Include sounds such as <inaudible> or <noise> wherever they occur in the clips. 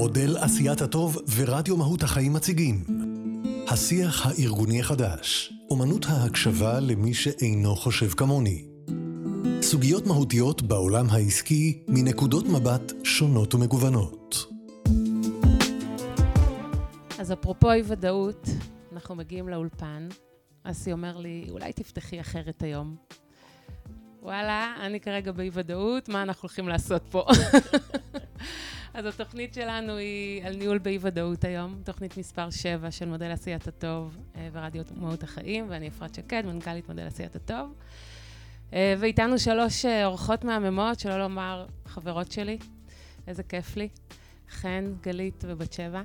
מודל עשיית הטוב ורדיו מהות החיים מציגים. השיח הארגוני החדש, אומנות ההקשבה למי שאינו חושב כמוני. סוגיות מהותיות בעולם העסקי מנקודות מבט שונות ומגוונות. אז אפרופו אי ודאות, אנחנו מגיעים לאולפן. אסי אומר לי, אולי תפתחי אחרת היום. וואלה, אני כרגע באי ודאות, מה אנחנו הולכים לעשות פה? <laughs> אז התוכנית שלנו היא על ניהול באי ודאות היום, תוכנית מספר 7 של מודל עשיית הטוב אה, ורדיו מהות החיים, ואני אפרת שקד, מנכ"לית מודל עשיית הטוב. אה, ואיתנו שלוש אה, אורחות מהממות, שלא לומר חברות שלי. איזה כיף לי. חן, גלית ובת שבע.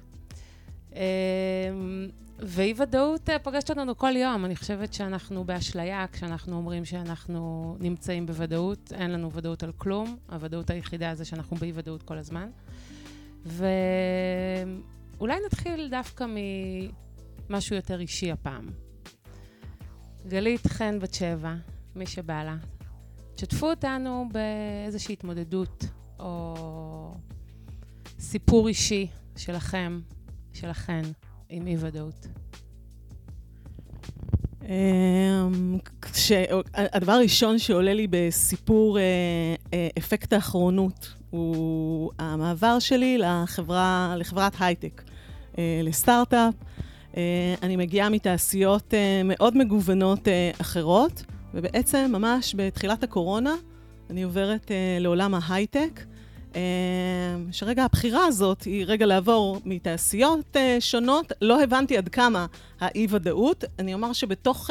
ואי ודאות פוגשת אותנו כל יום. אני חושבת שאנחנו באשליה כשאנחנו אומרים שאנחנו נמצאים בוודאות. אין לנו ודאות על כלום. הוודאות היחידה זה שאנחנו באי ודאות כל הזמן. ואולי נתחיל דווקא ממשהו יותר אישי הפעם. גלית חן בת שבע, מי שבא לה, תשתפו אותנו באיזושהי התמודדות או סיפור אישי שלכם, שלכן, עם אי ודאות. אמ, הדבר הראשון שעולה לי בסיפור אה, אה, אפקט האחרונות הוא המעבר שלי לחברה, לחברת הייטק, אה, לסטארט-אפ. אני מגיעה מתעשיות מאוד מגוונות אחרות, ובעצם ממש בתחילת הקורונה אני עוברת לעולם ההייטק. שרגע הבחירה הזאת היא רגע לעבור מתעשיות שונות. לא הבנתי עד כמה האי-ודאות. אני אומר שבתוך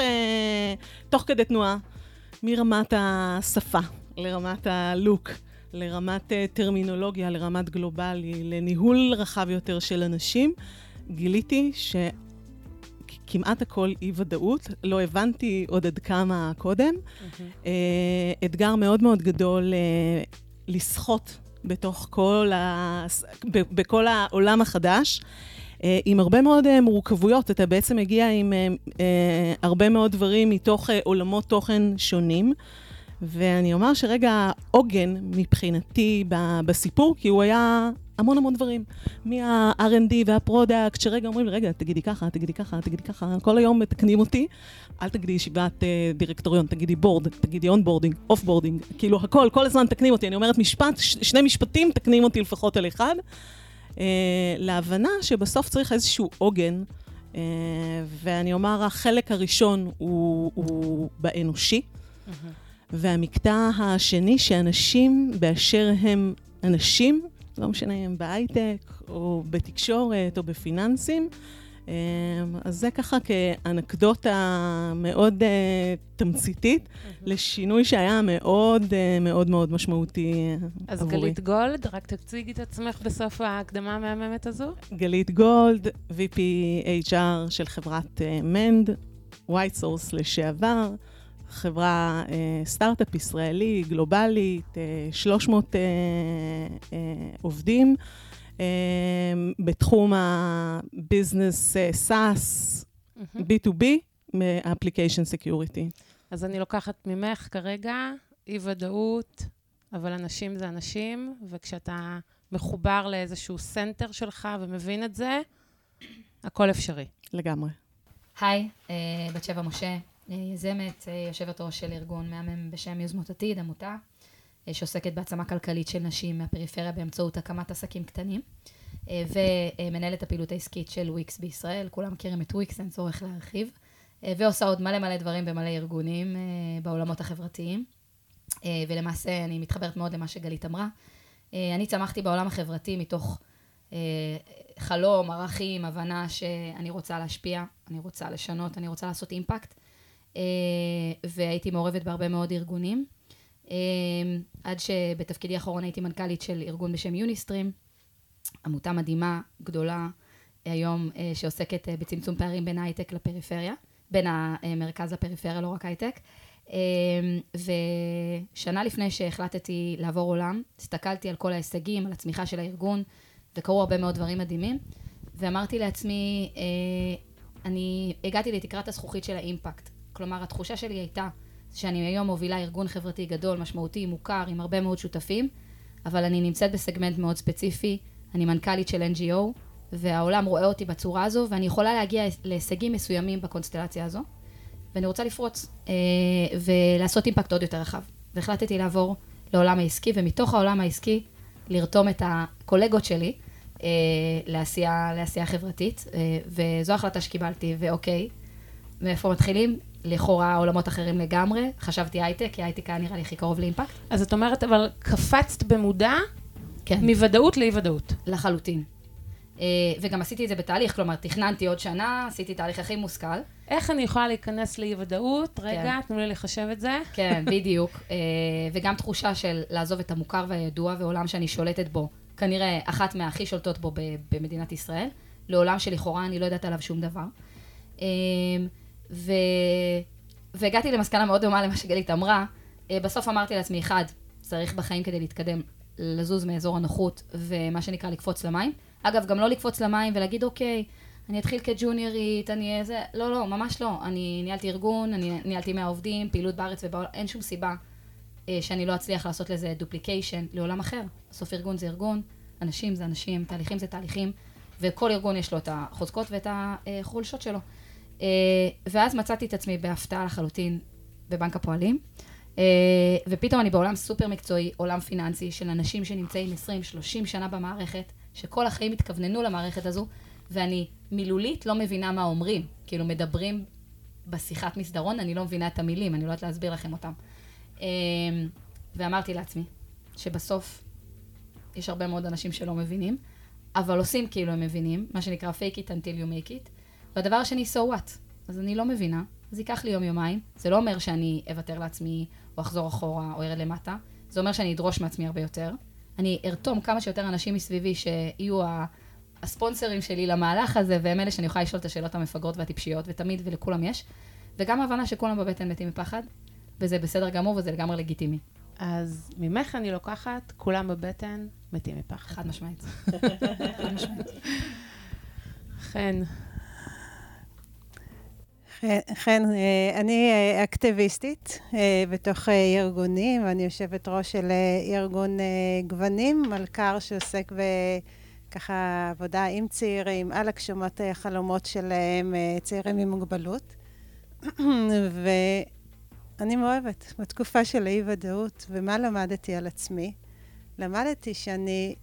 תוך כדי תנועה, מרמת השפה לרמת הלוק, לרמת טרמינולוגיה, לרמת גלובלי, לניהול רחב יותר של אנשים, גיליתי ש... כמעט הכל אי-ודאות, לא הבנתי עוד עד כמה קודם. Mm-hmm. אתגר מאוד מאוד גדול לסחוט בתוך כל, ה... בכל העולם החדש. אה, עם הרבה מאוד אה, מורכבויות, אתה בעצם מגיע עם אה, הרבה מאוד דברים מתוך עולמות תוכן שונים. ואני אומר שרגע העוגן מבחינתי בסיפור, כי הוא היה המון המון דברים. מה-R&D וה product, שרגע אומרים לי, רגע, תגידי ככה, תגידי ככה, תגידי ככה, כל היום מתקנים אותי. אל תגידי ישיבת אה, דירקטוריון, תגידי board, תגידי onboarding, offboarding, כאילו הכל, כל הזמן מתקנים אותי. אני אומרת משפט, ש- שני משפטים, מתקנים אותי לפחות על אחד. אה, להבנה שבסוף צריך איזשהו עוגן, uh, ואני אומר, החלק הראשון הוא, הוא באנושי. Mm-hmm. והמקטע השני, שאנשים באשר הם אנשים, לא משנה אם בהייטק, או בתקשורת, או בפיננסים, אמ, אז זה ככה כאנקדוטה מאוד uh, תמציתית. לשינוי שהיה מאוד uh, מאוד מאוד משמעותי אז עבורי. אז גלית גולד, רק תציגי את עצמך בסוף ההקדמה המהממת הזו. גלית גולד, VP HR של חברת Mend, אה, White Source לשעבר. חברה, אה, סטארט-אפ ישראלי, גלובלית, אה, 300 אה, אה, עובדים. בתחום ה business SaaS, B2B, מ-Application Security. אז אני לוקחת ממך כרגע אי-ודאות, אבל אנשים זה אנשים, וכשאתה מחובר לאיזשהו center שלך ומבין את זה, הכל אפשרי. לגמרי. היי, בת שבע משה, יזמת, אה, יושבת ראש של ארגון מהמם בשם יוזמות עתיד, עמותה, אה, שעוסקת בהעצמה כלכלית של נשים מהפריפריה באמצעות הקמת עסקים קטנים, ומנהלת הפעילות העסקית של וויקס בישראל, כולם מכירים את וויקס, אין צורך להרחיב, ועושה עוד מלא מלא דברים במלא ארגונים בעולמות החברתיים, ולמעשה אני מתחברת מאוד למה שגלית אמרה. אני צמחתי בעולם החברתי מתוך חלום, ערכים, הבנה שאני רוצה להשפיע, אני רוצה לשנות, אני רוצה לעשות אימפקט. אה, והייתי מעורבת בהרבה מאוד ארגונים. אה, עד שבתפקידי האחרון הייתי מנכ"לית של ארגון בשם יוניסטרים, עמותה מדהימה, גדולה, היום אה, שעוסקת בצמצום פערים בין ההייטק לפריפריה, בין המרכז לפריפריה, לא רק הייטק. ושנה לפני שהחלטתי לעבור עולם, הסתכלתי על כל ההישגים, על הצמיחה של הארגון, וקרו הרבה מאוד דברים מדהימים, ואמרתי לעצמי, אני הגעתי לתקרת הזכוכית של האימפקט. כלומר, התחושה שלי הייתה שאני היום מובילה ארגון חברתי גדול, משמעותי, מוכר, עם הרבה מאוד שותפים, אבל אני נמצאת בסגמנט מאוד ספציפי, אני מנכ"לית של NGO, והעולם רואה אותי בצורה הזו, ואני יכולה להגיע להישגים מסוימים בקונסטלציה הזו, ואני רוצה לפרוץ אה, ולעשות אימפקט עוד יותר רחב. והחלטתי לעבור לעולם העסקי, ומתוך העולם העסקי לרתום את הקולגות שלי אה, לעשייה, לעשייה חברתית, אה, וזו החלטה שקיבלתי, ואוקיי, מאיפה מתחילים? לכאורה עולמות אחרים לגמרי, חשבתי הייטק, כי הייטק היה נראה לי הכי קרוב לאימפקט. אז את אומרת, אבל קפצת במודע כן. מוודאות לאי-ודאות. לחלוטין. אה, וגם עשיתי את זה בתהליך, כלומר, תכננתי עוד שנה, עשיתי תהליך הכי מושכל. איך אני יכולה להיכנס לאי-ודאות? רגע, כן. תנו לי לחשב את זה. כן, <laughs> בדיוק. אה, וגם תחושה של לעזוב את המוכר והידוע ועולם שאני שולטת בו, כנראה אחת מהכי שולטות בו במדינת ישראל, לעולם שלכאורה אני לא יודעת עליו שום דבר. אה, ו... והגעתי למסקנה מאוד דומה למה שגלית אמרה. אה, בסוף אמרתי לעצמי, אחד, צריך בחיים כדי להתקדם, לזוז מאזור הנוחות, ומה שנקרא לקפוץ למים. אגב, גם לא לקפוץ למים ולהגיד, אוקיי, אני אתחיל כג'וניורית, אני איזה... לא, לא, ממש לא. אני ניהלתי ארגון, אני ניהלתי 100 עובדים, פעילות בארץ ובעולם, אין שום סיבה אה, שאני לא אצליח לעשות לזה דופליקיישן לעולם אחר. בסוף ארגון זה ארגון, אנשים זה אנשים, תהליכים זה תהליכים, וכל ארגון יש לו את החוזקות ואת החולשות שלו. אה, ואז מצאתי את עצמי בהפתעה לחלוטין בבנק הפועלים, אה, ופתאום אני בעולם סופר מקצועי, עולם פיננסי של אנשים שנמצאים 20-30 שנה במערכת, שכל החיים התכווננו למערכת הזו, ואני מילולית לא מבינה מה אומרים. כאילו, מדברים בשיחת מסדרון, אני לא מבינה את המילים, אני לא יודעת להסביר לכם אותם. אה, ואמרתי לעצמי, שבסוף יש הרבה מאוד אנשים שלא מבינים, אבל עושים כאילו הם מבינים, מה שנקרא fake it until you make it. והדבר השני, so what? אז אני לא מבינה, אז ייקח לי יום-יומיים. זה לא אומר שאני אוותר לעצמי, או אחזור אחורה, או ארד למטה. זה אומר שאני אדרוש מעצמי הרבה יותר. אני ארתום כמה שיותר אנשים מסביבי שיהיו הספונסרים שלי למהלך הזה, והם אלה שאני יכולה לשאול את השאלות המפגרות והטיפשיות, ותמיד ולכולם יש. וגם הבנה שכולם בבטן מתים מפחד, וזה בסדר גמור וזה לגמרי לגיטימי. אז ממך אני לוקחת, כולם בבטן, מתים מפחד. חד משמעית. <laughs> חד משמעית. חן, כן, אני אה, אקטיביסטית אה, בתוך ארגונים, ואני יושבת ראש של ארגון גוונים, מלכ"ר שעוסק בככה עבודה עם צעירים, על הגשמת החלומות שלהם, צעירים עם מוגבלות. <clears throat> ואני מאוהבת בתקופה של האי-ודאות, ומה למדתי על עצמי? למדתי שאני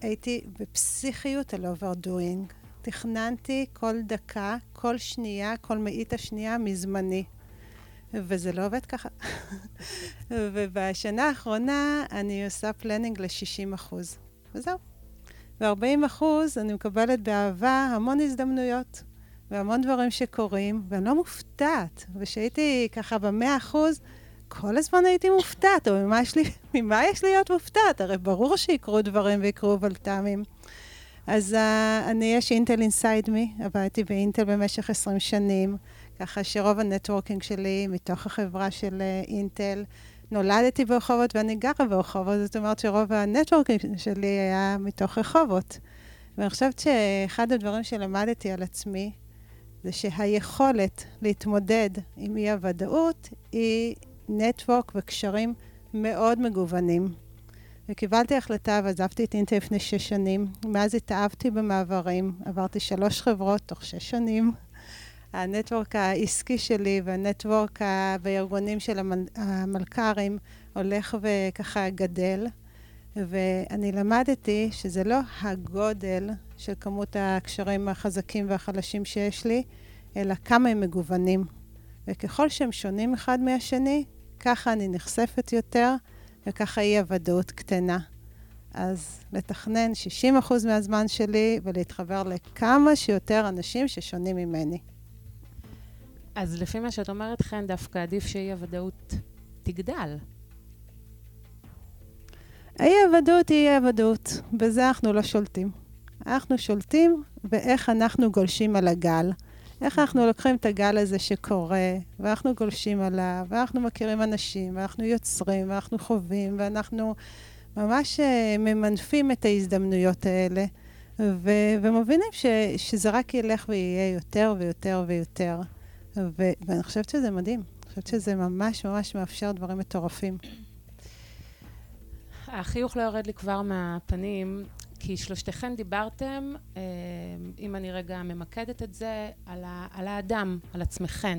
הייתי בפסיכיות על overdoing. תכננתי כל דקה, כל שנייה, כל מאית השנייה מזמני. וזה לא עובד ככה. <laughs> ובשנה האחרונה אני עושה פלנינג ל-60 אחוז. וזהו. ו-40 אחוז אני מקבלת באהבה המון הזדמנויות, והמון דברים שקורים, ואני לא מופתעת. וכשהייתי ככה ב-100 אחוז, כל הזמן הייתי מופתעת, או ממה יש לי, ממה יש לי להיות מופתעת? הרי ברור שיקרו דברים ויקרו בלת"מים. אז אה, אני, יש Intel inside מי, עבדתי באינטל במשך 20 שנים, ככה שרוב ה networking שלי מתוך החברה של אה, אינטל. נולדתי ברחובות ואני גרה ברחובות, זאת אומרת שרוב ה networking שלי היה מתוך רחובות. ואני חושבת שאחד הדברים שלמדתי על עצמי, זה שהיכולת להתמודד עם אי-הוודאות היא נטוורק וקשרים מאוד מגוונים. וקיבלתי החלטה ועזבתי את אינטל לפני שש שנים. מאז התאהבתי במעברים, עברתי שלוש חברות תוך שש שנים. הנטוורק העסקי שלי והנטוורק בארגונים של המל- המלכ"רים הולך וככה גדל. ואני למדתי שזה לא הגודל של כמות הקשרים החזקים והחלשים שיש לי, אלא כמה הם מגוונים. וככל שהם שונים אחד מהשני, ככה אני נחשפת יותר, וככה אי הוודאות קטנה. אז לתכנן 60% מהזמן שלי ולהתחבר לכמה שיותר אנשים ששונים ממני. אז לפי מה שאת אומרת, חן, דווקא עדיף שאי-הוודאות תגדל. האי-הוודאות היא אי-הוודאות, בזה אנחנו לא שולטים. אנחנו שולטים באיך אנחנו גולשים על הגל. איך אנחנו לוקחים את הגל הזה שקורה, ואנחנו גולשים עליו, ואנחנו מכירים אנשים, ואנחנו יוצרים, ואנחנו חווים, ואנחנו ממש אה, ממנפים את ההזדמנויות האלה, ו- ומבינים ש- שזה רק ילך ויהיה יותר ויותר ויותר. ו- ואני חושבת שזה מדהים. אני חושבת שזה ממש ממש מאפשר דברים מטורפים. החיוך לא יורד לי כבר מהפנים, כי שלושתכן דיברתם, אה, אם אני רגע ממקדת את זה, על, ה, על האדם, על עצמכן,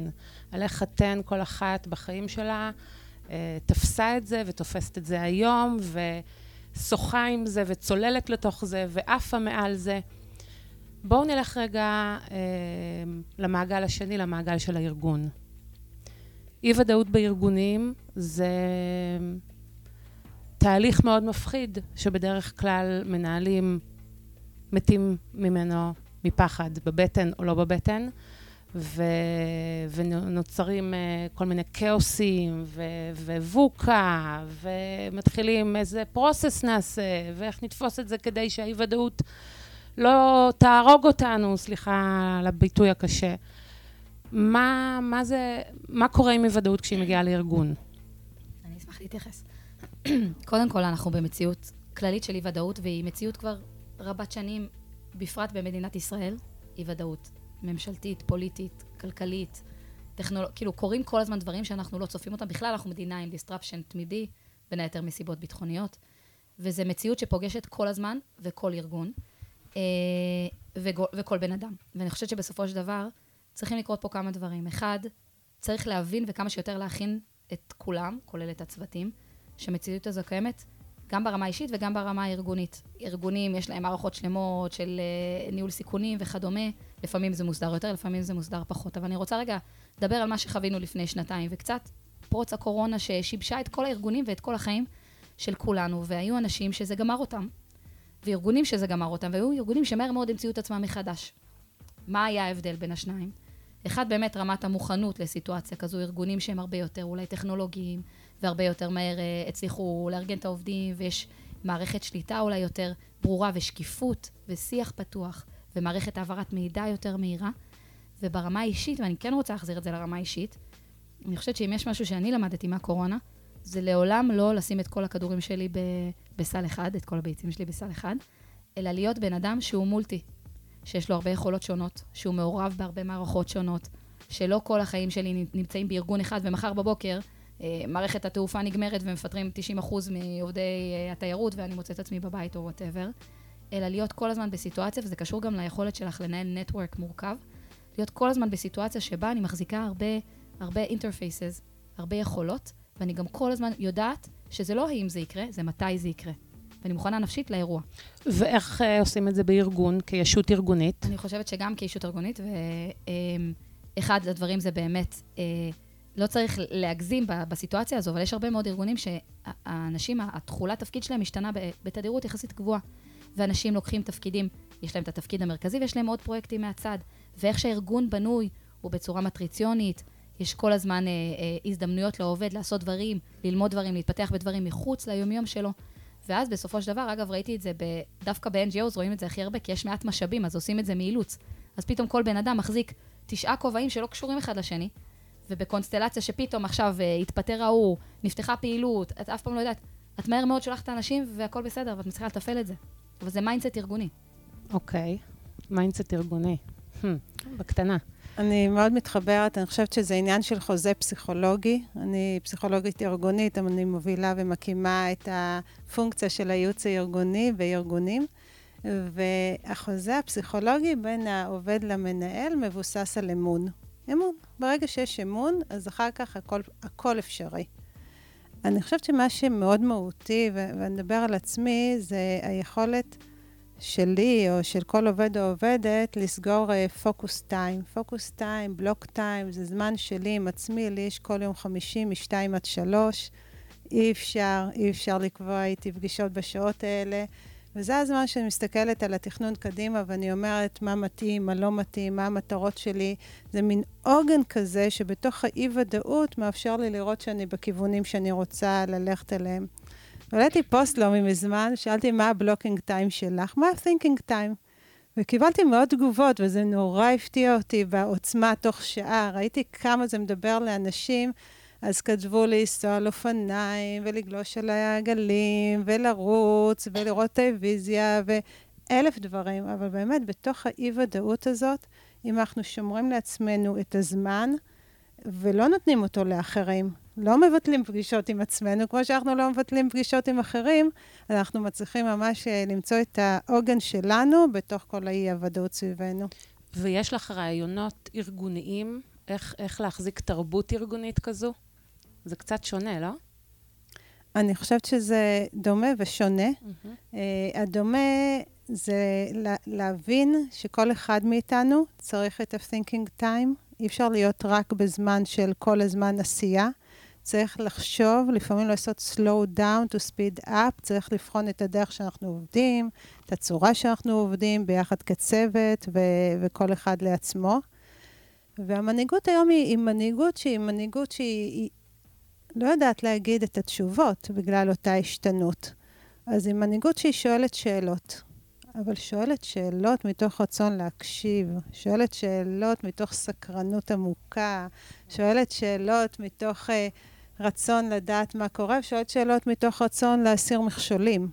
על איך אתן, כל אחת בחיים שלה, אה, תפסה את זה ותופסת את זה היום, ושוחה עם זה וצוללת לתוך זה ועפה מעל זה. בואו נלך רגע אה, למעגל השני, למעגל של הארגון. אי-ודאות בארגונים זה תהליך מאוד מפחיד, שבדרך כלל מנהלים מתים ממנו מפחד, בבטן או לא בבטן, ו... ונוצרים uh, כל מיני כאוסים, ו... ובוקה, ומתחילים איזה פרוסס נעשה, ואיך נתפוס את זה כדי שהאי-ודאות לא תהרוג אותנו, סליחה על הביטוי הקשה. מה, מה זה, מה קורה עם אי-ודאות כשהיא מגיעה לארגון? אני אשמח להתייחס. קודם כל, אנחנו במציאות כללית של אי-ודאות, והיא מציאות כבר רבת שנים, בפרט במדינת ישראל, אי-ודאות ממשלתית, פוליטית, כלכלית, טכנולוגית, כאילו קורים כל הזמן דברים שאנחנו לא צופים אותם. בכלל, אנחנו מדינה עם disruption תמידי, בין היתר מסיבות ביטחוניות, וזו מציאות שפוגשת כל הזמן וכל ארגון, אה, וכל בן אדם. ואני חושבת שבסופו של דבר, צריכים לקרות פה כמה דברים. אחד, צריך להבין וכמה שיותר להכין את כולם, כולל את הצוותים, שהמציאות הזו קיימת גם ברמה האישית וגם ברמה הארגונית. ארגונים, יש להם מערכות שלמות של uh, ניהול סיכונים וכדומה. לפעמים זה מוסדר יותר, לפעמים זה מוסדר פחות. אבל אני רוצה רגע לדבר על מה שחווינו לפני שנתיים, וקצת פרוץ הקורונה ששיבשה את כל הארגונים ואת כל החיים של כולנו, והיו אנשים שזה גמר אותם, וארגונים שזה גמר אותם, והיו ארגונים שמהר מאוד המציאו את עצמם מחדש. מה היה ההבדל בין השניים? אחד, באמת רמת המוכנות לסיטואציה כזו, ארגונים שהם הרבה יותר אולי טכנולוגיים, והרבה יותר מהר אה, הצליחו לארגן את העובדים, ויש מערכת שליטה אולי יותר ברורה, ושקיפות, ושיח פתוח, ומערכת העברת מידע יותר מהירה. וברמה האישית, ואני כן רוצה להחזיר את זה לרמה האישית, אני חושבת שאם יש משהו שאני למדתי מהקורונה, זה לעולם לא לשים את כל הכדורים שלי ב- בסל אחד, את כל הביצים שלי בסל אחד, אלא להיות בן אדם שהוא מולטי, שיש לו הרבה יכולות שונות, שהוא מעורב בהרבה מערכות שונות, שלא כל החיים שלי נמצאים בארגון אחד, ומחר בבוקר מערכת התעופה נגמרת ומפטרים 90% מעובדי אה, התיירות ואני מוצאת עצמי בבית או וואטאבר, אלא להיות כל הזמן בסיטואציה, וזה קשור גם ליכולת שלך לנהל נטוורק מורכב, להיות כל הזמן בסיטואציה שבה אני מחזיקה הרבה, הרבה אינטרפייסס, הרבה יכולות, ואני גם כל הזמן יודעת שזה לא האם זה יקרה, זה מתי זה יקרה. ואני מוכנה נפשית לאירוע. ואיך uh, עושים את זה בארגון, כישות ארגונית? אני חושבת שגם כישות ארגונית, ואחד הדברים זה באמת, uh, לא צריך להגזים בסיטואציה הזו, אבל יש הרבה מאוד ארגונים שהאנשים, התכולת תפקיד שלהם משתנה בתדירות יחסית גבוהה. ואנשים לוקחים תפקידים, יש להם את התפקיד המרכזי ויש להם עוד פרויקטים מהצד. ואיך שהארגון בנוי הוא בצורה מטריציונית, יש כל הזמן אה, אה, הזדמנויות לעובד לעשות דברים, ללמוד דברים, להתפתח בדברים מחוץ ליומיום שלו. ואז בסופו של דבר, אגב, ראיתי את זה ב, דווקא ב-NGOs, רואים את זה הכי הרבה, כי יש מעט משאבים, אז עושים את זה מאילוץ. אז פתאום כל בן אדם מחזיק תשעה כובעים שלא קשורים אחד לשני, ובקונסטלציה שפתאום עכשיו uh, התפטר ההוא, נפתחה פעילות, את אף פעם לא יודעת, את מהר מאוד שולחת אנשים והכל בסדר, ואת מצליחה לתפעל את זה. אבל זה mindset ארגוני. אוקיי, mindset ארגוני. המ, בקטנה. אני מאוד מתחברת, אני חושבת שזה עניין של חוזה פסיכולוגי. אני פסיכולוגית ארגונית, אבל אני מובילה ומקימה את הפונקציה של הייעוץ הארגוני בארגונים. והחוזה הפסיכולוגי בין העובד למנהל מבוסס על אמון. אמון. ברגע שיש אמון, אז אחר כך הכל, הכל אפשרי. אני חושבת שמה שמאוד מהותי, ואני אדבר על עצמי, זה היכולת שלי או של כל עובד או עובדת לסגור פוקוס טיים. פוקוס טיים, בלוק טיים, זה זמן שלי עם עצמי, לי יש כל יום חמישי מ-2 עד 3. אי אפשר, אי אפשר לקבוע איתי פגישות בשעות האלה. וזה הזמן שאני מסתכלת על התכנון קדימה ואני אומרת מה מתאים, מה לא מתאים, מה המטרות שלי. זה מין עוגן כזה שבתוך האי-ודאות מאפשר לי לראות שאני בכיוונים שאני רוצה ללכת אליהם. העליתי פוסט לא מזמן, שאלתי מה ה blocking time שלך, מה ה-thinking time. וקיבלתי מאוד תגובות, וזה נורא הפתיע אותי בעוצמה תוך שעה. ראיתי כמה זה מדבר לאנשים אז כתבו לנסוע על אופניים, ולגלוש על הגלים, ולרוץ, ולראות טלוויזיה, ואלף דברים. אבל באמת, בתוך האי-ודאות הזאת, אם אנחנו שומרים לעצמנו את הזמן, ולא נותנים אותו לאחרים, לא מבטלים פגישות עם עצמנו, כמו שאנחנו לא מבטלים פגישות עם אחרים, אנחנו מצליחים ממש אה, למצוא את העוגן שלנו בתוך כל האי-הוודאות סביבנו. ויש לך רעיונות ארגוניים, איך, איך להחזיק תרבות ארגונית כזו? זה קצת שונה, לא? אני חושבת שזה דומה ושונה. Mm-hmm. Uh, הדומה זה לה, להבין שכל אחד מאיתנו צריך את ה-thinking time. אי אפשר להיות רק בזמן של כל הזמן עשייה. צריך לחשוב, לפעמים לעשות slow down to speed up, צריך לבחון את הדרך שאנחנו עובדים, את הצורה שאנחנו עובדים ביחד כצוות ו- וכל אחד לעצמו. והמנהיגות היום היא, היא מנהיגות שהיא מנהיגות שהיא היא לא יודעת להגיד את התשובות בגלל אותה השתנות. אז היא מנהיגות שהיא שואלת שאלות. אבל שואלת שאלות מתוך רצון להקשיב, שואלת שאלות מתוך סקרנות עמוקה, שואלת שאלות מתוך uh, רצון לדעת מה קורה, ושואלת שאלות מתוך רצון להסיר מכשולים.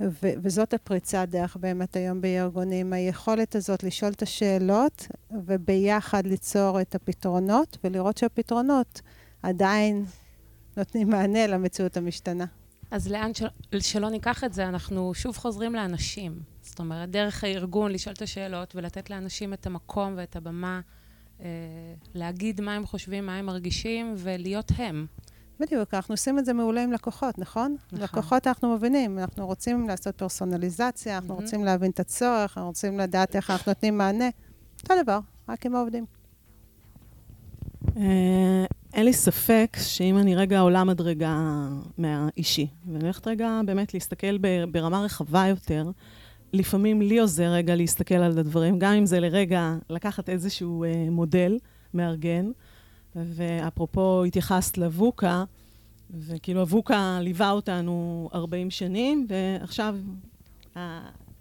ו- וזאת הפריצת דרך באמת היום בארגונים, היכולת הזאת לשאול את השאלות וביחד ליצור את הפתרונות, ולראות שהפתרונות עדיין נותנים מענה למציאות המשתנה. אז לאן של, שלא ניקח את זה, אנחנו שוב חוזרים לאנשים. זאת אומרת, דרך הארגון לשאול את השאלות ולתת לאנשים את המקום ואת הבמה אה, להגיד מה הם חושבים, מה הם מרגישים, ולהיות הם. בדיוק, אנחנו עושים את זה מעולה עם לקוחות, נכון? נכון. לקוחות אנחנו מבינים, אנחנו רוצים לעשות פרסונליזציה, אנחנו mm-hmm. רוצים להבין את הצורך, אנחנו רוצים לדעת איך אנחנו נותנים מענה. אותו דבר, רק עם העובדים. אה, אין לי ספק שאם אני רגע עולה מדרגה מהאישי, ואני הולכת רגע באמת להסתכל ברמה רחבה יותר, לפעמים לי עוזר רגע להסתכל על הדברים, גם אם זה לרגע לקחת איזשהו אה, מודל מארגן, ואפרופו התייחסת לבוקה, וכאילו הבוקה ליווה אותנו 40 שנים, ועכשיו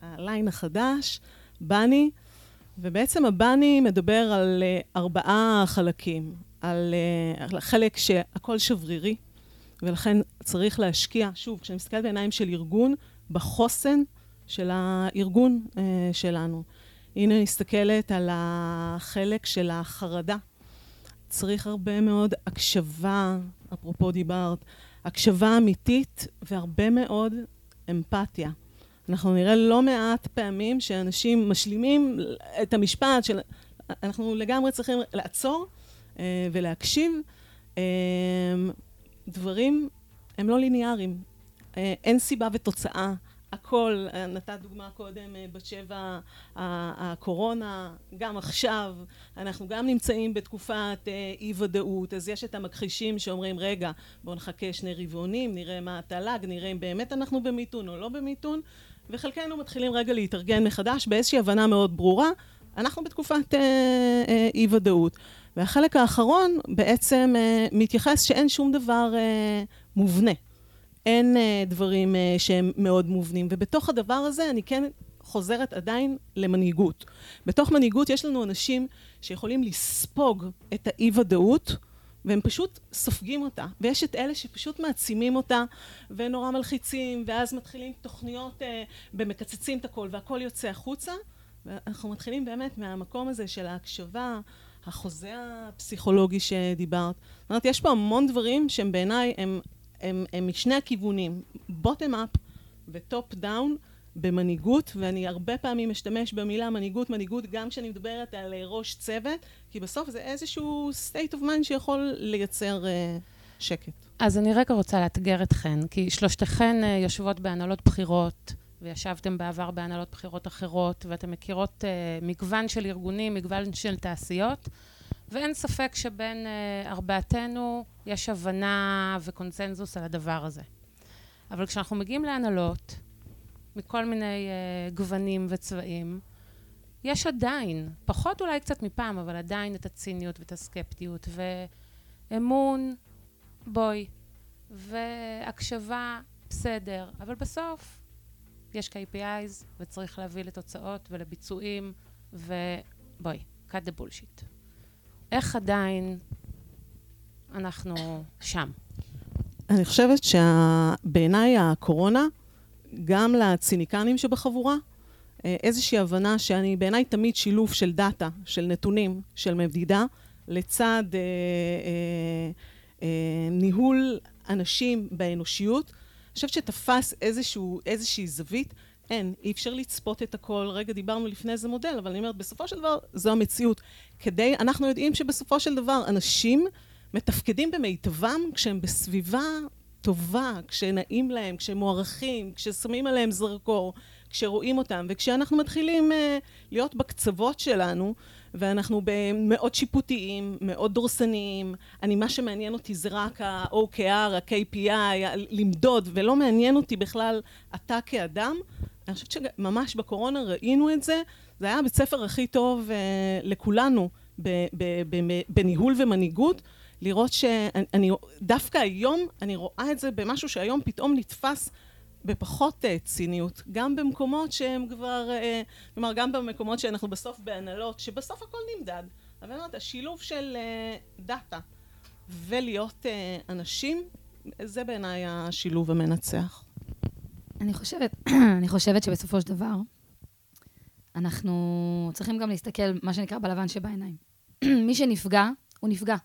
הליין החדש, בני, ובעצם הבני מדבר על uh, ארבעה חלקים. על uh, חלק שהכל שברירי, ולכן צריך להשקיע, שוב, כשאני מסתכלת בעיניים של ארגון, בחוסן של הארגון uh, שלנו. הנה, אני מסתכלת על החלק של החרדה. צריך הרבה מאוד הקשבה, אפרופו דיברת, הקשבה אמיתית והרבה מאוד אמפתיה. אנחנו נראה לא מעט פעמים שאנשים משלימים את המשפט של... אנחנו לגמרי צריכים לעצור אה, ולהקשיב. אה, דברים הם לא ליניאריים. אה, אין סיבה ותוצאה. הכל, נתת דוגמה קודם, בת שבע, הקורונה, גם עכשיו, אנחנו גם נמצאים בתקופת אי ודאות, אז יש את המכחישים שאומרים, רגע, בואו נחכה שני רבעונים, נראה מה התל"ג, נראה אם באמת אנחנו במיתון או לא במיתון, וחלקנו מתחילים רגע להתארגן מחדש באיזושהי הבנה מאוד ברורה, אנחנו בתקופת אי ודאות. והחלק האחרון בעצם uh, מתייחס שאין שום דבר uh, מובנה. אין uh, דברים uh, שהם מאוד מובנים. ובתוך הדבר הזה אני כן חוזרת עדיין למנהיגות. בתוך מנהיגות יש לנו אנשים שיכולים לספוג את האי-ודאות, והם פשוט סופגים אותה. ויש את אלה שפשוט מעצימים אותה, ונורא מלחיצים, ואז מתחילים תוכניות uh, ומקצצים את הכל, והכל יוצא החוצה. ואנחנו מתחילים באמת מהמקום הזה של ההקשבה, החוזה הפסיכולוגי שדיברת. זאת אומרת, יש פה המון דברים שהם בעיניי, הם, הם, הם משני הכיוונים, בוטם אפ ו top down במנהיגות, ואני הרבה פעמים משתמש במילה מנהיגות, מנהיגות, גם כשאני מדברת על ראש צוות, כי בסוף זה איזשהו state of mind שיכול לייצר אה, שקט. אז אני רגע רוצה לאתגר אתכן, כי שלושתכן אה, יושבות בהנהלות בחירות. וישבתם בעבר בהנהלות בחירות אחרות, ואתן מכירות מגוון של ארגונים, מגוון של תעשיות, ואין ספק שבין אה, ארבעתנו יש הבנה וקונצנזוס על הדבר הזה. אבל כשאנחנו מגיעים להנהלות, מכל מיני uh, גוונים וצבעים, יש עדיין, פחות אולי קצת מפעם, אבל עדיין את הציניות ואת הסקפטיות, ואמון, בואי, והקשבה, בסדר, אבל בסוף יש KPIs וצריך להביא לתוצאות ולביצועים, ובואי, cut the bullshit. איך עדיין אנחנו שם? אני חושבת שבעיניי הקורונה, גם לציניקנים שבחבורה, אה, איזושהי הבנה שאני בעיניי תמיד שילוב של דאטה, של נתונים, של מדידה, לצד אה, אה, אה, ניהול אנשים באנושיות, אני חושבת שתפס איזשהו, איזושהי זווית. אין, אי אפשר לצפות את הכל. רגע, דיברנו לפני איזה מודל, אבל אני אומרת, בסופו של דבר, זו המציאות. כדי, אנחנו יודעים שבסופו של דבר, אנשים מתפקדים במיטבם כשהם בסביבה טובה, כשנעים להם, כשהם מוערכים, כששמים עליהם זרקור, כשרואים אותם, וכשאנחנו מתחילים uh, להיות בקצוות שלנו, ואנחנו מאוד שיפוטיים, מאוד דורסניים, אני, מה שמעניין אותי זה רק ה-OKR, ה-KPI, למדוד, ולא מעניין אותי בכלל אתה כאדם, אני חושבת שממש בקורונה ראינו את זה, זה היה הבית ספר הכי טוב uh, לכולנו בניהול ומנהיגות, לראות שאני, דווקא היום אני רואה את זה במשהו שהיום פתאום נתפס בפחות uh, ציניות, גם במקומות שהם כבר, uh, כלומר גם במקומות שאנחנו בסוף בהנהלות, שבסוף הכל נמדד, אבל אני אומרת, השילוב של uh, דאטה ולהיות uh, אנשים, זה בעיניי השילוב המנצח. אני חושבת, <clears throat> אני חושבת שבסופו של דבר, אנחנו צריכים גם להסתכל, מה שנקרא, בלבן שבעיניים. <clears throat> מי שנפגע, הוא נפגע.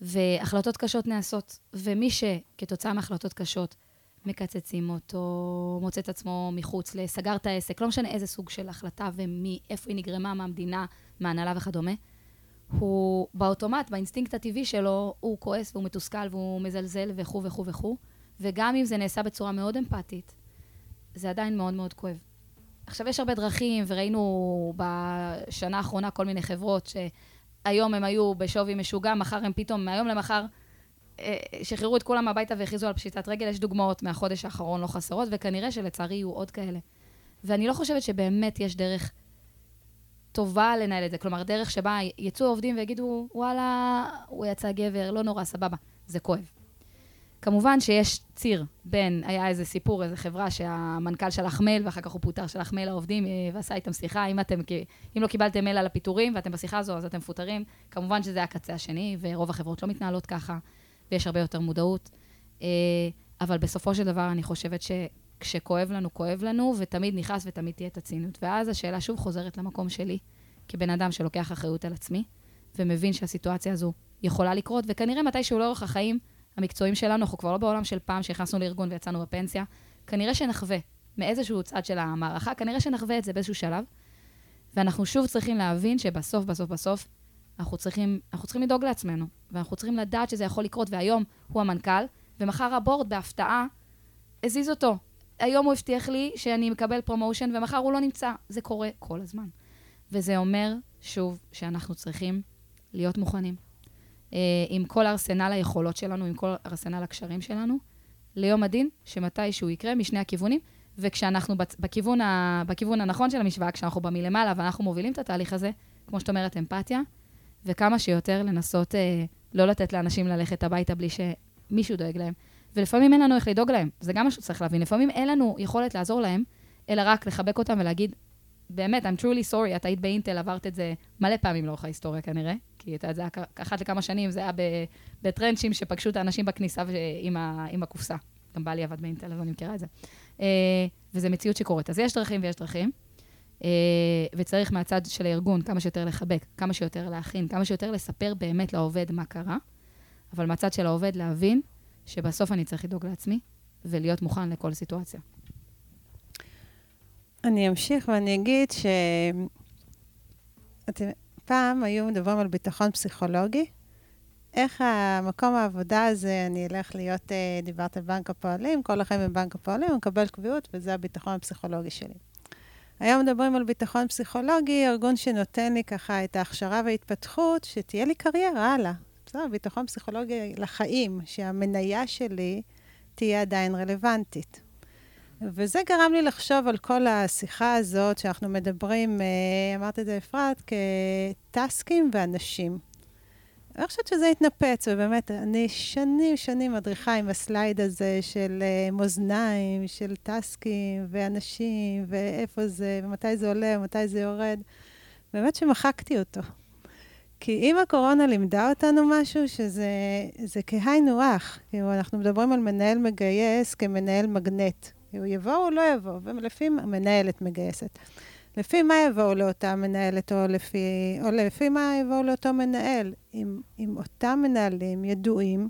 והחלטות קשות נעשות, ומי שכתוצאה מהחלטות קשות מקצצים אותו, מוצא את עצמו מחוץ, לסגר את העסק, לא משנה איזה סוג של החלטה ומאיפה היא נגרמה, מהמדינה, מהנהלה וכדומה, הוא באוטומט, באינסטינקט הטבעי שלו, הוא כועס והוא מתוסכל והוא מזלזל וכו' וכו' וכו', וגם אם זה נעשה בצורה מאוד אמפתית, זה עדיין מאוד מאוד כואב. עכשיו, יש הרבה דרכים, וראינו בשנה האחרונה כל מיני חברות שהיום הם היו בשווי משוגע, מחר הם פתאום, מהיום למחר, אה, שחררו את כולם הביתה והכריזו על פשיטת רגל. יש דוגמאות מהחודש האחרון לא חסרות, וכנראה שלצערי יהיו עוד כאלה. ואני לא חושבת שבאמת יש דרך טובה לנהל את זה. כלומר, דרך שבה יצאו עובדים ויגידו, וואלה, הוא יצא גבר, לא נורא, סבבה. זה כואב. כמובן שיש ציר בין, היה איזה סיפור, איזה חברה שהמנכ"ל שלח מייל, ואחר כך הוא פוטר, שלח מייל לעובדים אה, ועשה איתם שיחה. אם אתם, אם לא קיבלתם מייל על הפיטורים ואתם בשיחה הזו, אז אתם מפוטרים. כמובן שזה הקצה השני, ורוב החברות לא מתנהלות ככה, ויש הרבה יותר מודעות. אה, אבל בסופו של דבר, אני חושבת שכשכואב לנו, כואב לנו, ותמיד נכנס ותמיד תהיה את הציניות. ואז השאלה שוב חוזרת למקום שלי, כבן אדם שלוקח אחריות על עצמי, ומבין שהסיטואציה הזו יכולה לקרות, וכנראה מתישהו לאורך החיים, המקצועיים שלנו, אנחנו כבר לא בעולם של פעם שנכנסנו לארגון ויצאנו בפנסיה, כנראה שנחווה מאיזשהו צד של המערכה, כנראה שנחווה את זה באיזשהו שלב, ואנחנו שוב צריכים להבין שבסוף, בסוף, בסוף, אנחנו צריכים, אנחנו צריכים לדאוג לעצמנו, ואנחנו צריכים לדעת שזה יכול לקרות, והיום הוא המנכ"ל, ומחר ה board בהפתעה הזיז אותו. היום הוא הבטיח לי שאני מקבל promotion, ומחר הוא לא נמצא. זה קורה כל הזמן. וזה אומר, שוב, שאנחנו צריכים להיות מוכנים. אה, עם כל ארסנל היכולות שלנו, עם כל ארסנל הקשרים שלנו, ליום הדין, שמתי שהוא יקרה משני הכיוונים, וכשאנחנו בכיוון, ה, בכיוון הנכון של המשוואה, כשאנחנו בא מלמעלה ואנחנו מובילים את התהליך הזה, כמו שאת אומרת, אמפתיה, וכמה שיותר לנסות אה, לא לתת לאנשים ללכת הביתה בלי שמישהו דואג להם. ולפעמים אין לנו איך לדאוג להם, זה גם משהו שצריך להבין. לפעמים אין לנו יכולת לעזור להם, אלא רק לחבק אותם ולהגיד, באמת, I'm truly sorry, את היית באינטל, עברת את זה מלא פעמים לאורך ההיסטוריה כנראה, כי אתה יודע, זה היה אחת לכמה שנים, זה היה בטרנצ'ים שפגשו את האנשים בכניסה עם, ה, עם הקופסה. גם בעלי עבד באינטל, אז אני מכירה את זה. Uh, וזו מציאות שקורית. אז יש דרכים ויש דרכים, uh, וצריך מהצד של הארגון כמה שיותר לחבק, כמה שיותר להכין, כמה שיותר לספר באמת לעובד מה קרה, אבל מהצד של העובד להבין שבסוף אני צריך לדאוג לעצמי ולהיות מוכן לכל סיטואציה. אני אמשיך ואני אגיד ש... פעם היו מדברים על ביטחון פסיכולוגי. איך המקום העבודה הזה, אני אלך להיות, אה, דיברת על בנק הפועלים, כל החיים בבנק הפועלים, הוא מקבל קביעות, וזה הביטחון הפסיכולוגי שלי. היום מדברים על ביטחון פסיכולוגי, ארגון שנותן לי ככה את ההכשרה וההתפתחות, שתהיה לי קריירה הלאה. בסדר, ביטחון פסיכולוגי לחיים, שהמניה שלי תהיה עדיין רלוונטית. וזה גרם לי לחשוב על כל השיחה הזאת שאנחנו מדברים, אה, אמרת את זה אפרת, כטסקים ואנשים. אני חושבת שזה התנפץ, ובאמת, אני שנים שנים מדריכה עם הסלייד הזה של uh, מאזניים, של טסקים ואנשים, ואיפה זה, ומתי זה עולה, ומתי זה יורד. באמת שמחקתי אותו. כי אם הקורונה לימדה אותנו משהו, שזה כהיינו הך. כאילו, אנחנו מדברים על מנהל מגייס כמנהל מגנט. הוא יבוא או לא יבוא, ולפעמים המנהלת מגייסת. לפי מה יבואו לאותה מנהלת, או לפי, או לפי מה יבואו לאותו מנהל? אם, אם אותם מנהלים ידועים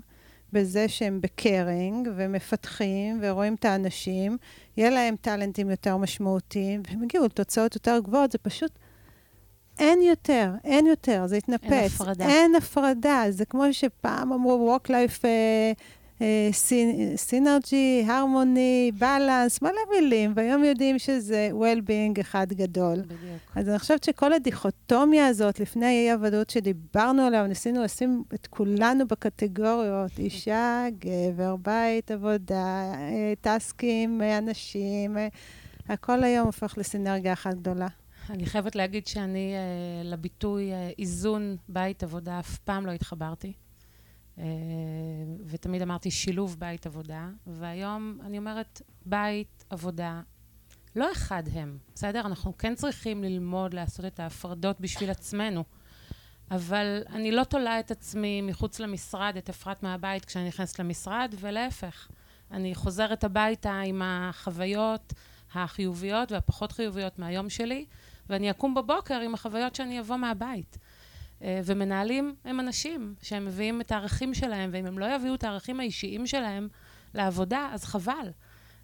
בזה שהם בקרינג, ומפתחים, ורואים את האנשים, יהיה להם טאלנטים יותר משמעותיים, והם יגיעו לתוצאות יותר גבוהות, זה פשוט... אין יותר, אין יותר, זה התנפץ. אין הפרדה. אין הפרדה. זה כמו שפעם אמרו, Work-Life סינרג'י, הרמוני, בלנס, מלא מילים, והיום יודעים שזה well-being אחד גדול. בדיוק. אז אני חושבת שכל הדיכוטומיה הזאת, לפני האי-הוודאות שדיברנו עליה, ניסינו לשים את כולנו בקטגוריות, אישה, גבר, בית, עבודה, אה, טסקים, אה, אנשים, אה, הכל היום הופך לסינרגיה אחת גדולה. אני חייבת להגיד שאני אה, לביטוי אה, איזון בית עבודה אף פעם לא התחברתי. אה, ותמיד אמרתי שילוב בית עבודה, והיום אני אומרת בית, עבודה, לא אחד הם, בסדר? אנחנו כן צריכים ללמוד לעשות את ההפרדות בשביל עצמנו, אבל אני לא תולה את עצמי מחוץ למשרד, את אפרת מהבית כשאני נכנסת למשרד, ולהפך. אני חוזרת הביתה עם החוויות החיוביות והפחות חיוביות מהיום שלי, ואני אקום בבוקר עם החוויות שאני אבוא מהבית. אה, ומנהלים הם אנשים שהם מביאים את הערכים שלהם, ואם הם לא יביאו את הערכים האישיים שלהם לעבודה, אז חבל.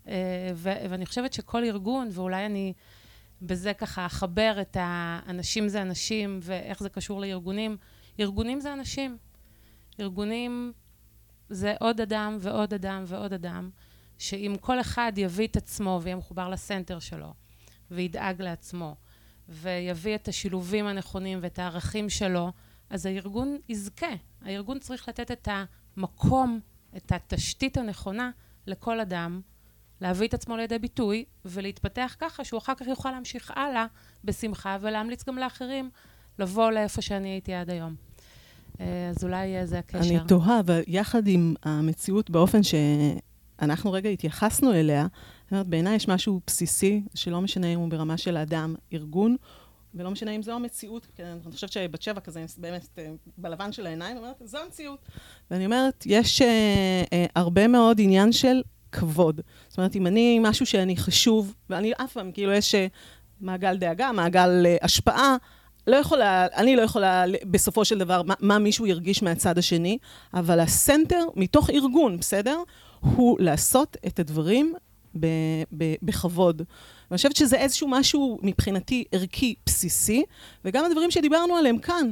אה, ואני חושבת שכל ארגון, ואולי אני בזה ככה אחבר את האנשים זה אנשים, ואיך זה קשור לארגונים, ארגונים זה אנשים. ארגונים זה עוד אדם ועוד אדם ועוד אדם, שאם כל אחד יביא את עצמו ויהיה מחובר לסנטר שלו, וידאג לעצמו, ויביא את השילובים הנכונים ואת הערכים שלו, אז הארגון יזכה. הארגון צריך לתת את המקום, את התשתית הנכונה לכל אדם, להביא את עצמו לידי ביטוי ולהתפתח ככה שהוא אחר כך יוכל להמשיך הלאה בשמחה ולהמליץ גם לאחרים לבוא לאיפה שאני הייתי עד היום. אה, אז אולי זה הקשר. אני תוהה, אבל יחד עם המציאות באופן שאנחנו רגע התייחסנו אליה, אומרת, בעיניי יש משהו בסיסי, שלא משנה אם הוא ברמה של אדם, ארגון, ולא משנה אם זו המציאות, כי אני חושבת שבת שבע כזה, באמת, אה, בלבן של העיניים, אומרת, זו המציאות. ואני אומרת, יש אה, אה, הרבה מאוד עניין של כבוד. זאת אומרת, אם אני, משהו שאני חשוב, ואני אף פעם, כאילו, יש אה, מעגל דאגה, מעגל אה, השפעה, לא יכולה, אני לא יכולה בסופו של דבר מה, מה מישהו ירגיש מהצד השני, אבל הסנטר מתוך ארגון, בסדר? הוא לעשות את הדברים ב, ב, בכבוד. ואני חושבת שזה איזשהו משהו מבחינתי ערכי בסיסי, וגם הדברים שדיברנו עליהם כאן,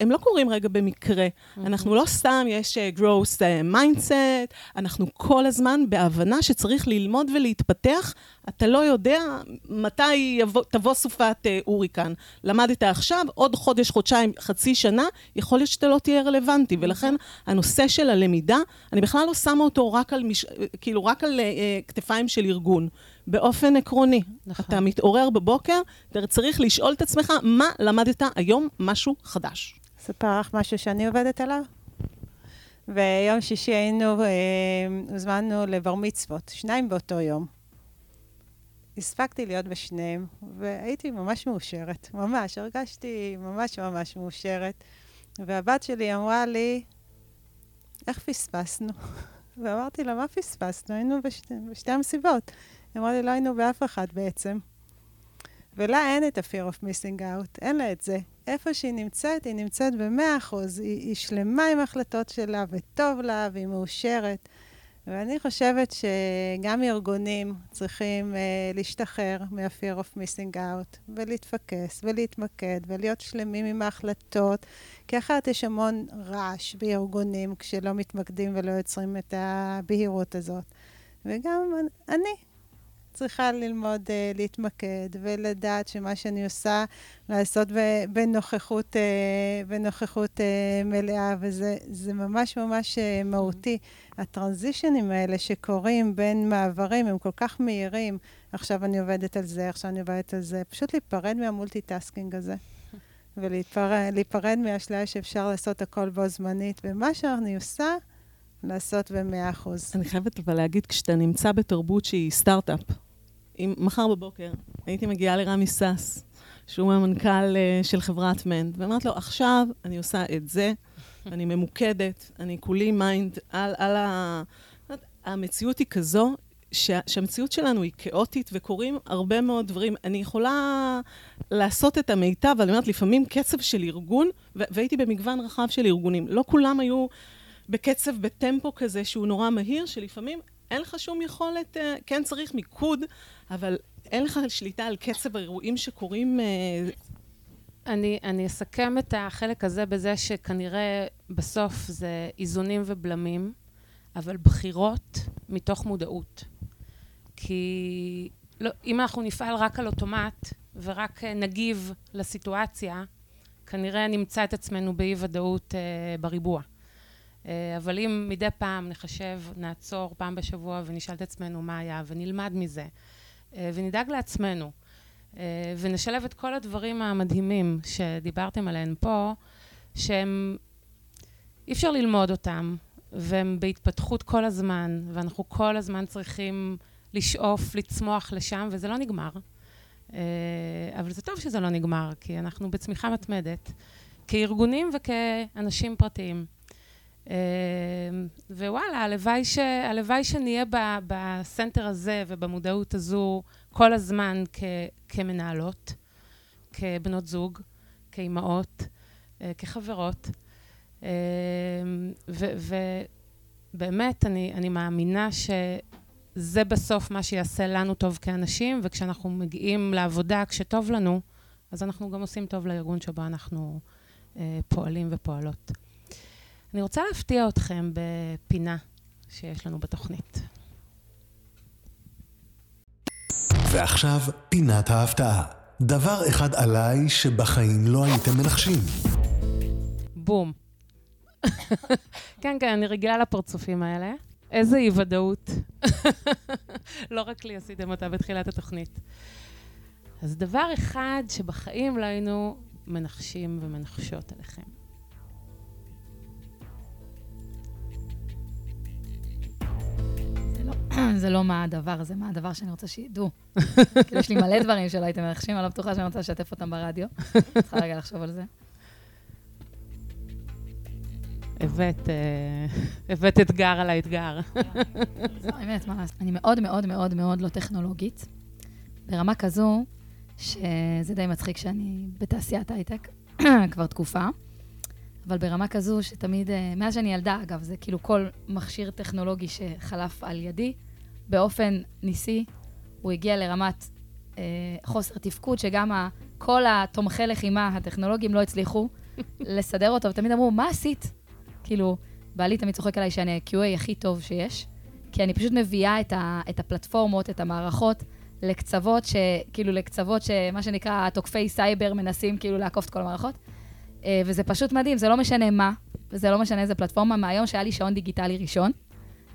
הם לא קורים רגע במקרה. Mm-hmm. אנחנו לא סתם, יש uh, growth uh, mindset, אנחנו כל הזמן בהבנה שצריך ללמוד ולהתפתח. אתה לא יודע מתי יבוא, תבוא סופת uh, הוריקן. למדת עכשיו, עוד חודש, חודשיים, חצי שנה, יכול להיות שאתה לא תהיה רלוונטי. Mm-hmm. ולכן הנושא של הלמידה, אני בכלל לא שמה אותו רק על, מש... כאילו, רק על uh, כתפיים של ארגון. באופן עקרוני. נכון. אתה מתעורר בבוקר, אתה צריך לשאול את עצמך, מה למדת היום משהו חדש? אספר לך משהו שאני עובדת עליו? ויום שישי היינו, אה, הוזמנו לבר מצוות, שניים באותו יום. הספקתי להיות בשניהם, והייתי ממש מאושרת, ממש, הרגשתי ממש ממש מאושרת. והבת שלי אמרה לי, איך פספסנו? <laughs> ואמרתי לה, מה פספסנו? היינו בשתי, בשתי המסיבות. היא אמרה לי, לא היינו באף אחד בעצם. ולה אין את ה-fear of missing out, אין לה את זה. איפה שהיא נמצאת, היא נמצאת במאה אחוז. היא, היא שלמה עם ההחלטות שלה, וטוב לה, והיא מאושרת. ואני חושבת שגם ארגונים צריכים uh, להשתחרר מה-fear of missing out, ולהתפקס, ולהתמקד, ולהיות שלמים עם ההחלטות, כי אחרת יש המון רעש בארגונים כשלא מתמקדים ולא יוצרים את הבהירות הזאת. וגם אני, צריכה ללמוד uh, להתמקד ולדעת שמה שאני עושה, לעשות בנוכחות, uh, בנוכחות uh, מלאה, וזה ממש ממש uh, מהותי. ה transition ים האלה שקורים בין מעברים הם כל כך מהירים. עכשיו אני עובדת על זה, עכשיו אני עובדת על זה. פשוט להיפרד מה multitasking הזה. ולהיפרד מהאשליה שאפשר לעשות הכל בו זמנית. ומה שאני עושה, לעשות במאה אחוז. אני חייבת אבל להגיד, כשאתה נמצא בתרבות שהיא סטארט-אפ, אם מחר בבוקר הייתי מגיעה לרמי סאס, שהוא המנכ"ל אה, של חברת Mend, ואמרת לו, עכשיו אני עושה את זה, <laughs> אני ממוקדת, אני כולי mind על, על ה... המציאות היא כזו, שה, שהמציאות שלנו היא כאוטית וקורים הרבה מאוד דברים. אני יכולה לעשות את המיטב, אבל אני אומרת, לפעמים קצב של ארגון, והייתי במגוון רחב של ארגונים, לא כולם היו בקצב, בטמפו כזה שהוא נורא מהיר, שלפעמים אין לך שום יכולת, אה, כן צריך מיקוד, אבל אין לך שליטה על קצב האירועים שקורים. אה, אני, אני אסכם את החלק הזה בזה שכנראה בסוף זה איזונים ובלמים, אבל בחירות מתוך מודעות. כי לא, אם אנחנו נפעל רק על אוטומט ורק אה, נגיב לסיטואציה, כנראה נמצא את עצמנו באי-ודאות אה, בריבוע. אה, אבל אם מדי פעם נחשב, נעצור פעם בשבוע ונשאל את עצמנו מה היה, ונלמד מזה, אה, ונדאג לעצמנו, אה, ונשלב את כל הדברים המדהימים שדיברתם עליהם פה, שהם, אי אפשר ללמוד אותם, והם בהתפתחות כל הזמן, ואנחנו כל הזמן צריכים לשאוף, לצמוח לשם, וזה לא נגמר. אבל זה טוב שזה לא נגמר, כי אנחנו בצמיחה מתמדת, כארגונים וכאנשים פרטיים. אמ, ווואלה, הלוואי, ש, הלוואי שנהיה ב, בסנטר הזה ובמודעות הזו כל הזמן כ, כמנהלות, כבנות זוג, כאימהות, אה, כחברות. אמ, ובאמת, אני, אני מאמינה שזה בסוף מה שיעשה לנו טוב כאנשים, וכשאנחנו מגיעים לעבודה, כשטוב לנו, אז אנחנו גם עושים טוב לארגון שבו אנחנו אה, פועלים ופועלות. אני רוצה להפתיע אתכם בפינה שיש לנו בתוכנית. ועכשיו, פינת ההפתעה. דבר אחד עליי שבחיים לא הייתם מנחשים. בום. <laughs> כן, כן, אני רגילה לפרצופים האלה. איזה אי-ודאות. <laughs> לא רק לי עשיתם אותה בתחילת התוכנית. אז דבר אחד שבחיים לא היינו מנחשים ומנחשות עליכם. זה לא מה הדבר, זה מה הדבר שאני רוצה שידעו. <laughs> כאילו, יש לי מלא דברים שלא הייתם מנחשים, אני לא בטוחה שאני רוצה לשתף אותם ברדיו. <laughs> צריכה רגע לחשוב על זה. הבאת, אה, הבאת אתגר על האתגר. <laughs> האמת, מה לעשות. אני מאוד מאוד מאוד מאוד לא טכנולוגית, ברמה כזו, שזה די מצחיק שאני בתעשיית הייטק <clears throat> כבר תקופה. אבל ברמה כזו שתמיד, אה, מאז שאני ילדה, אגב, זה כאילו כל מכשיר טכנולוגי שחלף על ידי, באופן ניסי, הוא הגיע לרמת אה, חוסר תפקוד, שגם ה, כל התומכי לחימה הטכנולוגיים לא הצליחו <laughs> לסדר אותו, ותמיד אמרו, מה עשית? כאילו, בעלי תמיד צוחק עליי שאני ה-QA הכי טוב שיש, כי אני פשוט מביאה את, ה, את הפלטפורמות, את המערכות, לקצוות, ש, כאילו לקצוות שמה שנקרא תוקפי סייבר מנסים כאילו לעקוף את כל המערכות. אה, וזה פשוט מדהים, זה לא משנה מה, וזה לא משנה איזה פלטפורמה, מהיום שהיה לי שעון דיגיטלי ראשון,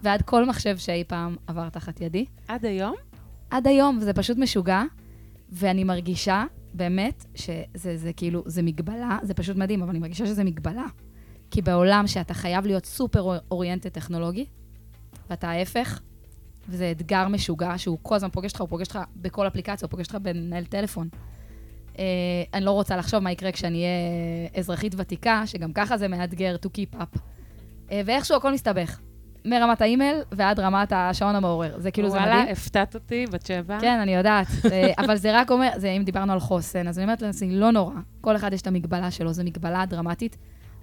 ועד כל מחשב שאי פעם עבר תחת ידי. עד היום? עד היום, וזה פשוט משוגע, ואני מרגישה, באמת, שזה זה כאילו, זה מגבלה, זה פשוט מדהים, אבל אני מרגישה שזה מגבלה. כי בעולם שאתה חייב להיות סופר אוריינטד טכנולוגי, ואתה ההפך, וזה אתגר משוגע, שהוא כל הזמן פוגש אותך, הוא פוגש אותך בכל אפליקציה, הוא פוגש אותך בנהל טלפון. Uh, אני לא רוצה לחשוב מה יקרה כשאני אהיה אזרחית ותיקה, שגם ככה זה מאתגר to keep up. Uh, ואיכשהו הכל מסתבך. מרמת האימייל ועד רמת השעון המעורר. זה כאילו, זה מדהים. וואלה, הפתעת אותי, בת שבע. כן, אני יודעת. <laughs> אה, אבל זה רק אומר, זה אם דיברנו על חוסן, אז אני אומרת לעצמי, לא נורא. כל אחד יש את המגבלה שלו, זו מגבלה דרמטית,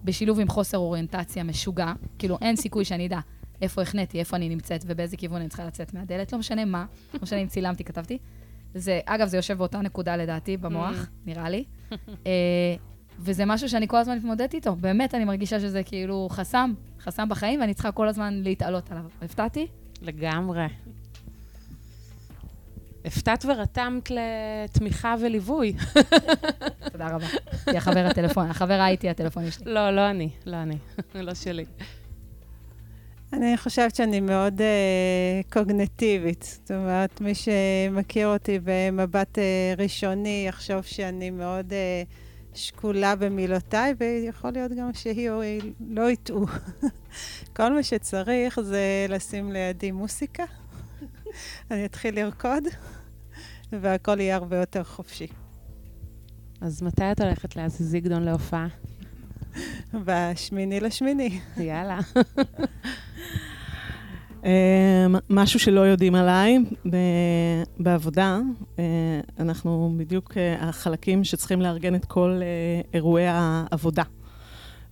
בשילוב עם חוסר אוריינטציה משוגע. כאילו, אין סיכוי שאני אדע איפה החניתי, איפה אני נמצאת ובאיזה כיוון אני צריכה לצאת מהדלת. לא משנה מה, לא משנה אם צילמתי, כתבתי. זה, אגב, זה יושב באותה נקודה לדעתי במוח, mm. נראה לי. <laughs> וזה משהו שאני כל הזמן מתמודדת איתו. באמת, אני מרגישה שזה כאילו חסם, חסם בחיים, ואני צריכה כל הזמן להתעלות עליו. הפתעתי? לגמרי. הפתעת ורתמת לתמיכה וליווי. <laughs> תודה רבה. היא החבר הטלפון, החברה איתי הטלפוני שלי. לא, לא אני, לא אני, <laughs> לא שלי. אני חושבת שאני מאוד uh, קוגנטיבית. זאת אומרת, מי שמכיר אותי במבט uh, ראשוני יחשוב שאני מאוד uh, שקולה במילותיי, ויכול להיות גם שהיא או היא לא יטעו. <laughs> כל מה שצריך זה לשים לידי מוסיקה, <laughs> אני אתחיל לרקוד, והכל יהיה הרבה יותר חופשי. אז מתי את הולכת להזיז זיגדון להופעה? <laughs> בשמיני לשמיני. יאללה. משהו שלא יודעים עליי, בעבודה, אנחנו בדיוק החלקים שצריכים לארגן את כל אירועי העבודה.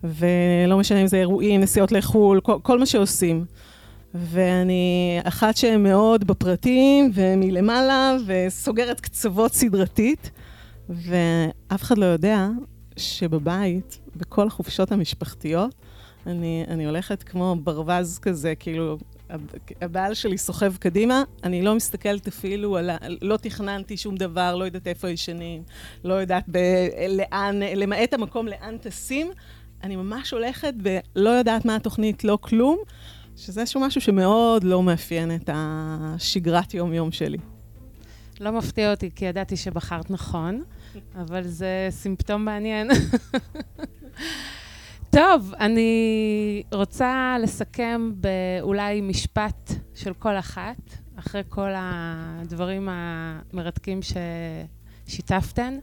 ולא משנה אם זה אירועים, נסיעות לחו"ל, כל, כל מה שעושים. ואני אחת שמאוד בפרטים ומלמעלה וסוגרת קצוות סדרתית, ואף אחד לא יודע שבבית, בכל החופשות המשפחתיות, אני, אני הולכת כמו ברווז כזה, כאילו, הבעל שלי סוחב קדימה, אני לא מסתכלת אפילו על ה... לא תכננתי שום דבר, לא יודעת איפה ישנים, לא יודעת ב, לאן, למעט המקום לאן טסים. אני ממש הולכת ולא יודעת מה התוכנית, לא כלום, שזה איזשהו משהו שמאוד לא מאפיין את השגרת יום-יום שלי. לא מפתיע אותי, כי ידעתי שבחרת נכון, אבל זה סימפטום מעניין. טוב, אני רוצה לסכם באולי משפט של כל אחת, אחרי כל הדברים המרתקים ששיתפתן.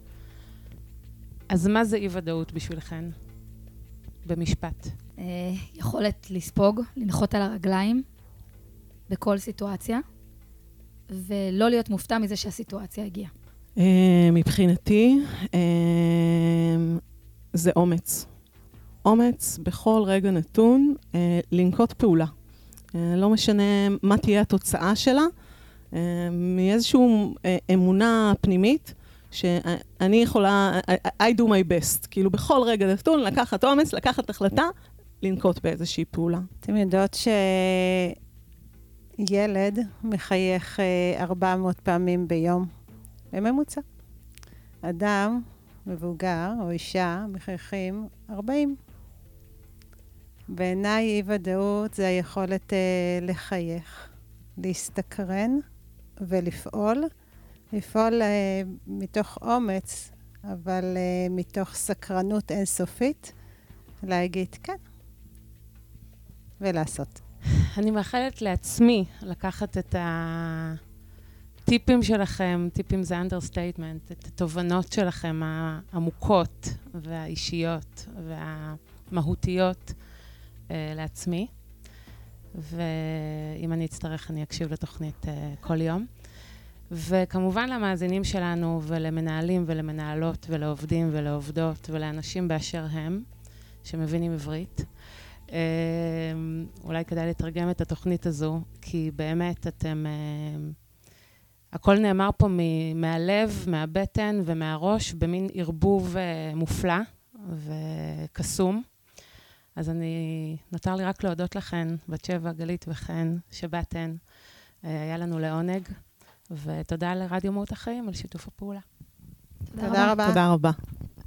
אז מה זה אי-ודאות בשבילכן? במשפט. אה, יכולת לספוג, לנחות על הרגליים בכל סיטואציה, ולא להיות מופתע מזה שהסיטואציה הגיעה. אה, מבחינתי, אה, זה אומץ. אומץ בכל רגע נתון לנקוט פעולה. לא משנה מה תהיה התוצאה שלה, מאיזושהי אמונה פנימית שאני יכולה, I do my best, כאילו בכל רגע נתון לקחת אומץ, לקחת החלטה, לנקוט באיזושהי פעולה. אתם יודעות שילד מחייך 400 אה, פעמים ביום, בממוצע. אדם, מבוגר או אישה, מחייכים 40. בעיניי אי-ודאות זה היכולת uh, לחייך, להסתקרן ולפעול. לפעול אה, מתוך אומץ, אבל אה, מתוך סקרנות אינסופית, להגיד כן, ולעשות. אני מאחלת לעצמי לקחת את הטיפים שלכם, טיפים זה understatement, את התובנות שלכם העמוקות והאישיות והמהותיות uh, לעצמי. ואם אני אצטרך, אני אקשיב לתוכנית uh, כל יום. וכמובן למאזינים שלנו ולמנהלים ולמנהלות ולעובדים ולעובדות ולאנשים באשר הם, שמבינים עברית. אה, אולי כדאי לתרגם את התוכנית הזו, כי באמת אתם... אה, הכל נאמר פה מהלב, מהבטן ומהראש, במין ערבוב אה, מופלא וקסום. אז אני, נותר לי רק להודות לכן, בת שבע, גלית וחן, שבאתן. היה לנו לעונג. ותודה לרדיו מהות החיים על שיתוף הפעולה. תודה רבה. תודה רבה.